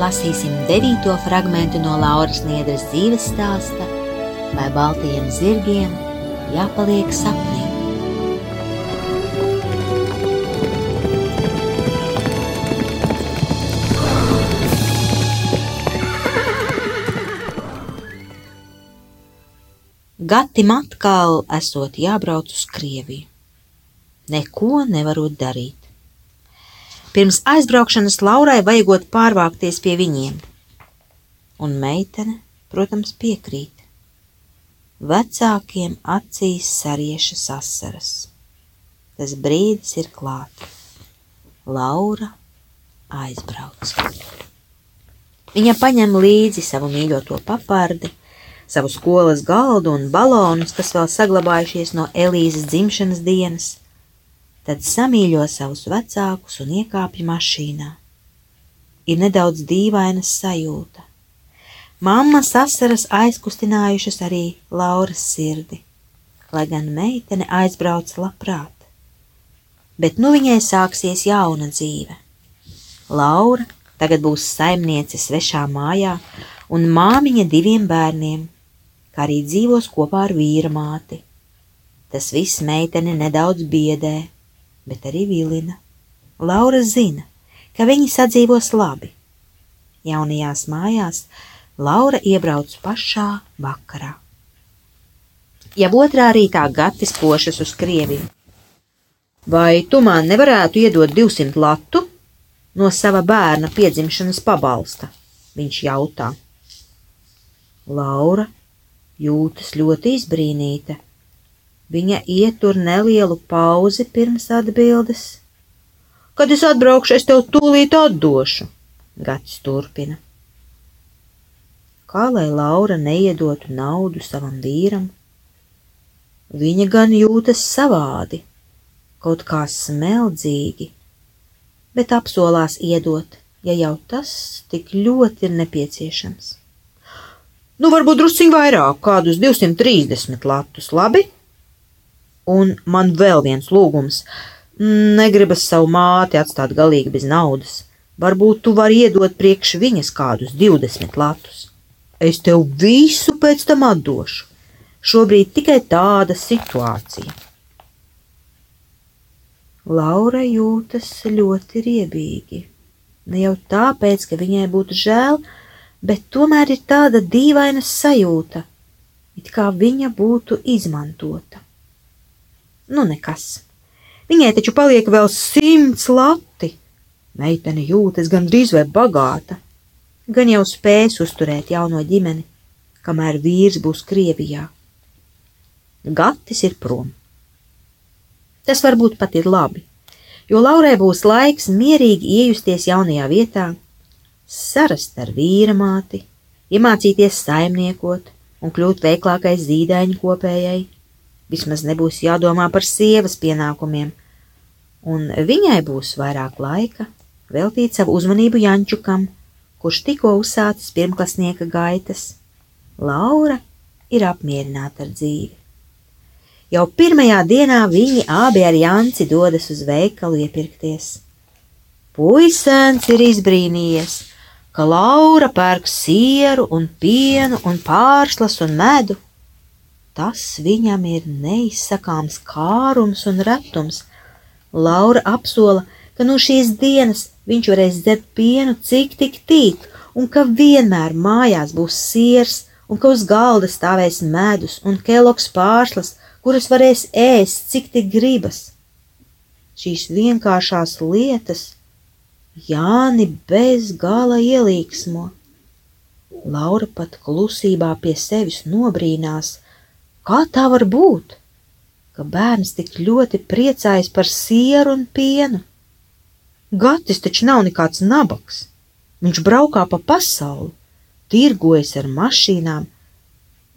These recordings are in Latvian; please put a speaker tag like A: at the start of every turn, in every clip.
A: Lasīsim devīto fragment no Lauras Niedras dzīves stāsta, vai baltajiem zirgiem jāpaliek sapnī. Gatim atkal esot jābrauc uz Krieviju. Neko nevarot darīt. Pirms aizbraukšanas Laurai vajagot pārvākties pie viņiem. Un meitene, protams, piekrīt. Vecākiem acīs sariešas asaras. Tas brīdis ir klāt. Laura aizbrauc. Viņa paņem līdzi savu mīļoto papardi, savu skolas galdu un balonus, kas vēl saglabājušies no Elīzes dzimšanas dienas, tad samīļo savus vecākus un iekāpj mašīnā. Ir nedaudz dīvaina sajūta. Mammas asaras aizkustinājušas arī Lauras sirdi, lai gan meitene aizbrauc labprāt. Bet nu viņai sāksies jauna dzīve. Laura tagad būs saimniece svešā mājā un māmiņa diviem bērniem, kā arī dzīvos kopā ar vīra māti. Tas viss meiteni nedaudz biedē, bet arī vilina. Laura zina, ka viņi sadzīvos labi. Jaunajās mājās Laura iebrauc pašā vakarā. Jau otrā rītā Gatis pošas uz Krieviju. Vai tu man nevarētu iedot 200 latu no sava bērna piedzimšanas pabalsta? Viņš jautā. Laura jūtas ļoti izbrīnīta Viņa ietur nelielu pauzi pirms atbildes. Kad es atbraukšu, es tev tūlīt atdošu, Gatis turpina. Kā lai Laura neiedotu naudu savam vīram? Viņa gan jūtas savādi, kaut kā smeldzīgi, bet apsolās iedot, ja jau tas tik ļoti ir nepieciešams. Nu, varbūt drusciņ vairāk, kādus 230 latus, labi? Un man vēl viens lūgums. Negribas savu māti atstāt galīgi bez naudas. Varbūt tu vari iedot priekš viņas kādus 20 latus. Es tev visu pēc tam atdošu. Šobrīd tikai tāda situācija. Laura jūtas ļoti riebīgi. Ne jau tāpēc, ka viņai būtu žēl, bet tomēr ir tāda dīvaina sajūta, it kā viņa būtu izmantota. Nu, nekas. Viņai taču paliek vēl simts lati. Meitene jūtas gandrīz vai bagāta, gan jau spēs uzturēt jauno ģimeni, kamēr vīrs būs Krievijā. Gatis ir prom. Tas varbūt pat ir labi, jo Laurai būs laiks mierīgi iejusties jaunajā vietā, sarast ar vīra māti, iemācīties saimniekot un kļūt veiklākai zīdaiņu kopējai vismaz nebūs jādomā par sievas pienākumiem, un viņai būs vairāk laika veltīt savu uzmanību Jančukam, kurš tikko uzsācis pirmklasnieka gaitas. Laura ir apmierināta ar dzīvi. Jau pirmajā dienā viņi abi ar Janci dodas uz veikalu iepirkties. Puisēns ir izbrīnījies, ka Laura pērk sieru un pienu un pārslas un medu Tas viņam ir neizsakāms kārums un retums. Laura apsola, ka no šīs dienas viņš varēs dzert pienu cik tik tīk, un ka vienmēr mājās būs siers, un ka uz galda stāvēs medus un keloks pārslas, kuras varēs ēst, cik tik gribas. Šīs vienkāršās lietas Jāni bez gala ielīgsmo. Laura pat klusībā pie sevis nobrīnās, kā tā var būt, ka bērns tik ļoti priecājas par sieru un pienu. Gatis taču nav nekāds nabaks. Viņš braukā pa pasauli, tirgojas ar mašīnām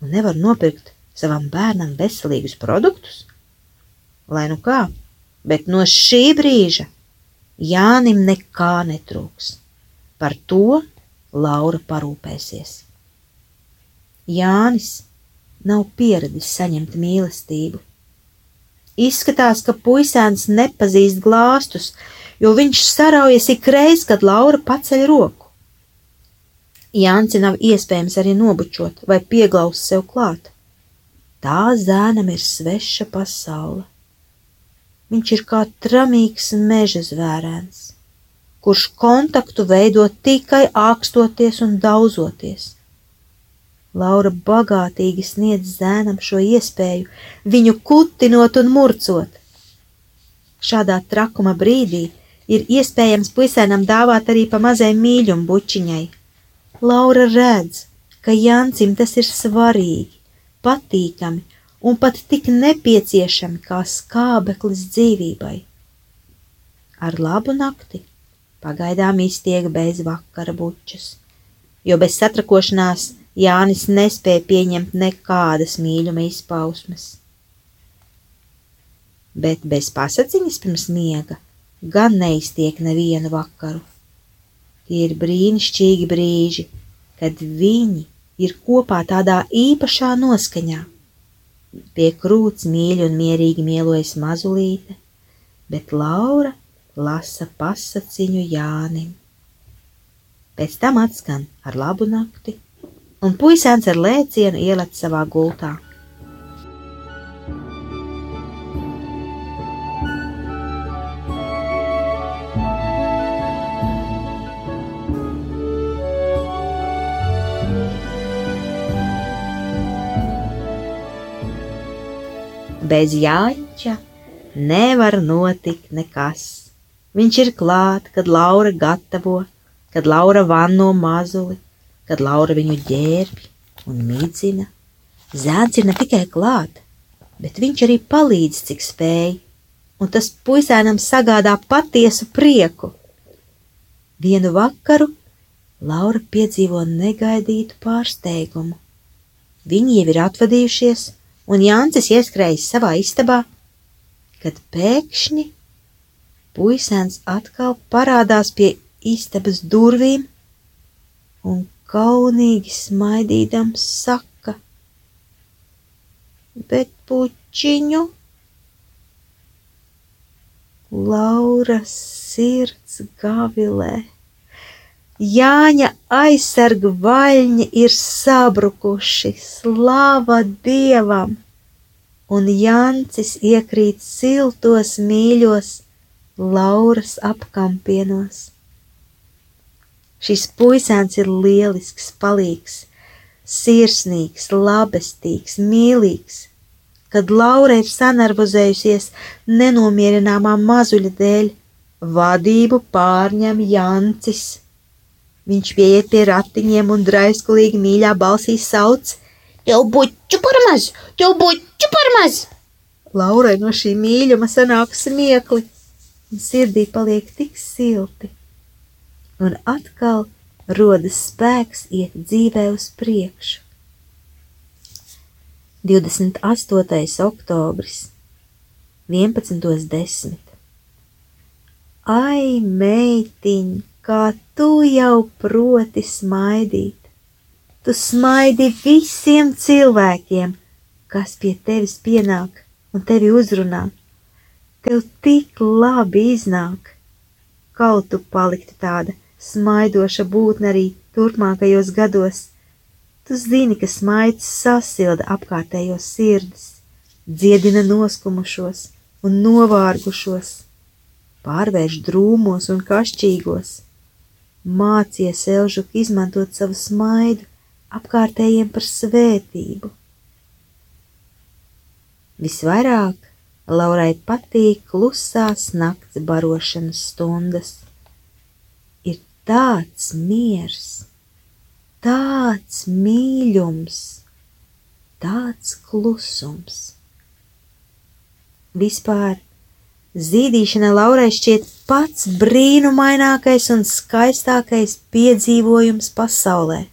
A: un nevar nopirkt savam bērnam veselīgus produktus. Lai nu kā, bet no šī brīža Jānim nekā netrūks. Par to Laura parūpēsies. Jānis nav pieradis saņemt mīlestību. Izskatās, ka puisēns nepazīst glāstus, jo viņš saraujas ikreiz, kad Laura paceļ roku. Jānci nav iespējams arī nobučot vai pieglaust sev klāt. Tā zēnam ir sveša pasaule. Viņš ir kā tramīgs meža zvērēns, kurš kontaktu veido tikai ākstoties un dauzoties. Laura bagātīgi sniedz zēnam šo iespēju, viņu kutinot un murcot. Šādā trakuma brīdī ir iespējams puisēnam dāvāt arī pa mazai mīļumu bučiņai. Laura redz, ka Jancim tas ir svarīgi, patīkami un pat tik nepieciešami kā skābeklis dzīvībai. Ar labu nakti pagaidām iztiek bez vakara bučas, jo bez satrakošanās Jānis nespēja pieņemt nekādas mīļuma izpausmes. Bet bez pasaciņas pirms miega gan neiztiek nevienu vakaru. Tie ir brīnišķīgi brīži, kad viņi ir kopā tādā īpašā noskaņā. Pie krūts mīļi un mierīgi mielojas mazulīte, bet Laura lasa pasaciņu Jānim. Pēc tam atskan ar labu nakti, un puisēns ar lēcienu ielet savā gultā. Bez Jāņķa nevar notikt nekas. Viņš ir klāt, kad Laura gatavo, kad Laura vanno mazuli, kad Laura viņu ģērbj un mīdzina. Zēns ir ne tikai klāt, bet viņš arī palīdz, cik spēj, un tas puisēnam sagādā patiesu prieku. Vienu vakaru Laura piedzīvo negaidītu pārsteigumu. Viņi jau ir atvadījušies, un Jānis ieskrējis savā istabā, kad pēkšņi puisēns atkal parādās pie istabas durvīm un kaunīgi smaidīdams saka: Bet pučiņu Laura sirds gavilē. Jāņa aizsarga vaļņi ir sabrukuši, slāva dievam, un Jancis iekrīt siltos mīļos Lauras apkampienos. Šis puisēns ir lielisks, palīgs, sirsnīgs, labestīgs, mīlīgs. Kad Laura ir sanarvozējusies nenomierināmā mazuļa dēļ, vadību pārņem Jancis Viņš pieiet pie ratiņiem un draiskulīgi mīļā balsī sauc: Tev buču par maz, tev buču par maz! Laurai no šī mīļuma sanāk smiekli, un sirdī paliek tik silti. Un atkal rodas spēks iet dzīvē uz priekšu. 28. oktobris, 11.10. Ai, meitiņ, kā tu jau proti smaidīt. Tu smaidi visiem cilvēkiem, kas pie tevis pienāk un tevi uzrunā. Tev tik labi iznāk. Kaut tu paliktu tāda smaidoša būtne arī turpmākajos gados. Tu zini, ka smaids sasilda apkārtējos sirdis, dziedina noskumušos un novārgušos, pārvērš drūmos un kašķīgos mācies Elžuk izmantot savu smaidu apkārtējiem par svētību. Visvairāk Laurai patīk klusās nakts barošanas stundas. Tāds miers, tāds mīļums, tāds klusums. Vispār zīdīšana Laurai šķiet pats brīnumainākais un skaistākais piedzīvojums pasaulē.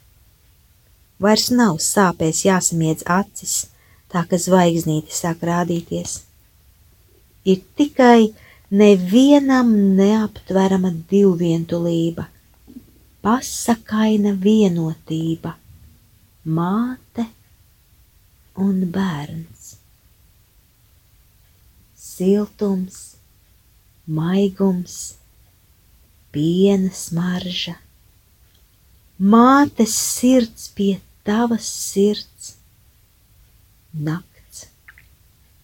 A: Vairs nav sāpēs jāsamiedz acis, tā ka zvaigznīte sāk rādīties ir tikai nevienam neaptverama divvientulība, pasakaina vienotība, māte un bērns. Siltums, maigums, piena smarža, mātes sirds pie tavas sirds, nakts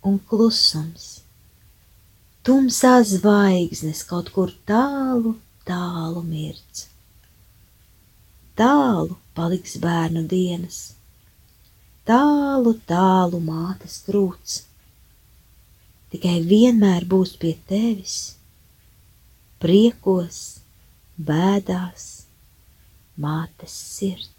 A: un klusums tumsā zvaigznes kaut kur tālu, tālu mirts. Tālu paliks bērnu dienas, tālu, tālu mātes krūts. Tikai vienmēr būs pie tevis, priekos, bēdās, mātes sirds.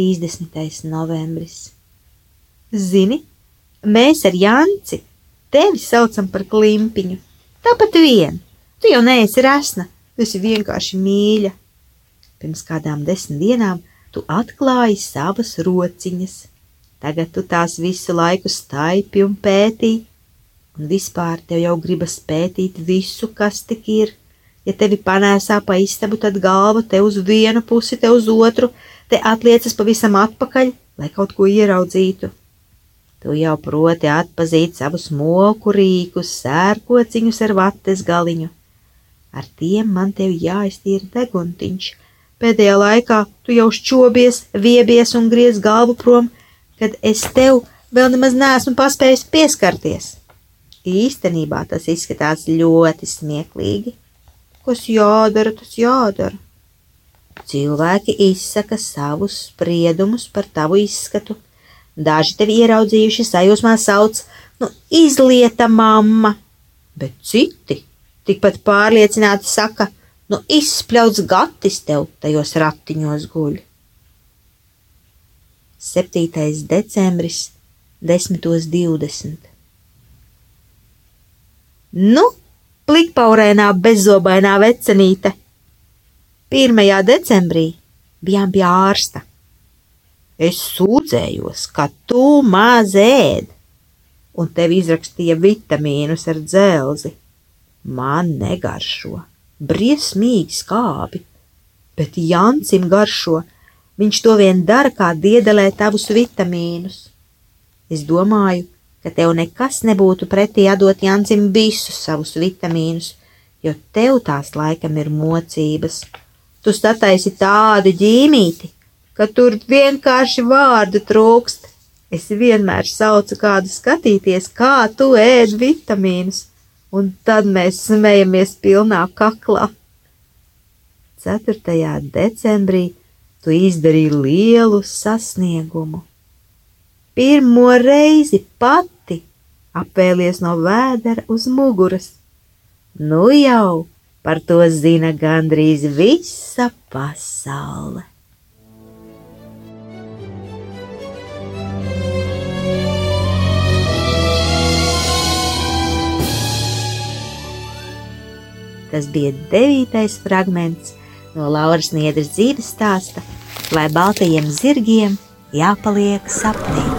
A: 30. novembris. Zini, mēs ar Janci tevi saucam par klimpiņu. Tāpat vien, tu jau neesi resna, tu esi vienkārši mīļa. Pirms kādām desmit dienām tu atklāji savas rociņas. Tagad tu tās visu laiku staipi un pētī, un vispār tev jau gribas pētīt visu, kas tik ir. Ja tevi panēsā pa istabu, tad galva te uz vienu pusi, te uz otru, te atliecas pavisam atpakaļ, lai kaut ko ieraudzītu. Tu jau proti atpazīt savus moku rīkus, sērkociņus ar vates galiņu. Ar tiem man tev jāiztīra deguntiņš. Pēdējā laikā tu jau šķobies, viebies un griez galvu prom, kad es tev vēl nemaz neesmu paspējis pieskarties. Īstenībā tas izskatās ļoti smieklīgi. Kas jādara, tas jādara. Cilvēki izsaka savus spriedumus par tavu izskatu. Daži tevi ieraudzījuši sajūsmā sauc, nu, izlieta mamma, bet citi tikpat pārliecināti saka, nu, izspļauts gatis tev tajos ratiņos guļ. 7. decembris, 10.20. Nu, plikpaurēnā bezzobainā vecenīte! 1. decembrī bijām pie ārsta. Es sūdzējos, ka tu maz ēd, un tev izrakstīja vitamīnus ar dzelzi. Man negaršo, briesmīgi skābi, bet Jancim garšo, viņš to vien dara, kā diedelē tavus vitamīnus. Es domāju, ka tev nekas nebūtu pretī atdot Jancim visus savus vitamīnus, jo tev tās laikam ir mocības Tu sataisi tādu ģīmīti, ka tur vienkārši vārdu trūkst. Es vienmēr saucu kādu skatīties, kā tu ēd vitamīnus, un tad mēs smejamies pilnā kaklā. 4. decembrī tu izdarīji lielu sasniegumu. Pirmo reizi pati apēlies no vēdera uz muguras. Nu jau! Par to zina gandrīz visa pasaule. Tas bija devītais fragments no Lauras Niedras dzīves stāsta, lai baltajiem zirgiem jāpaliek sapnī.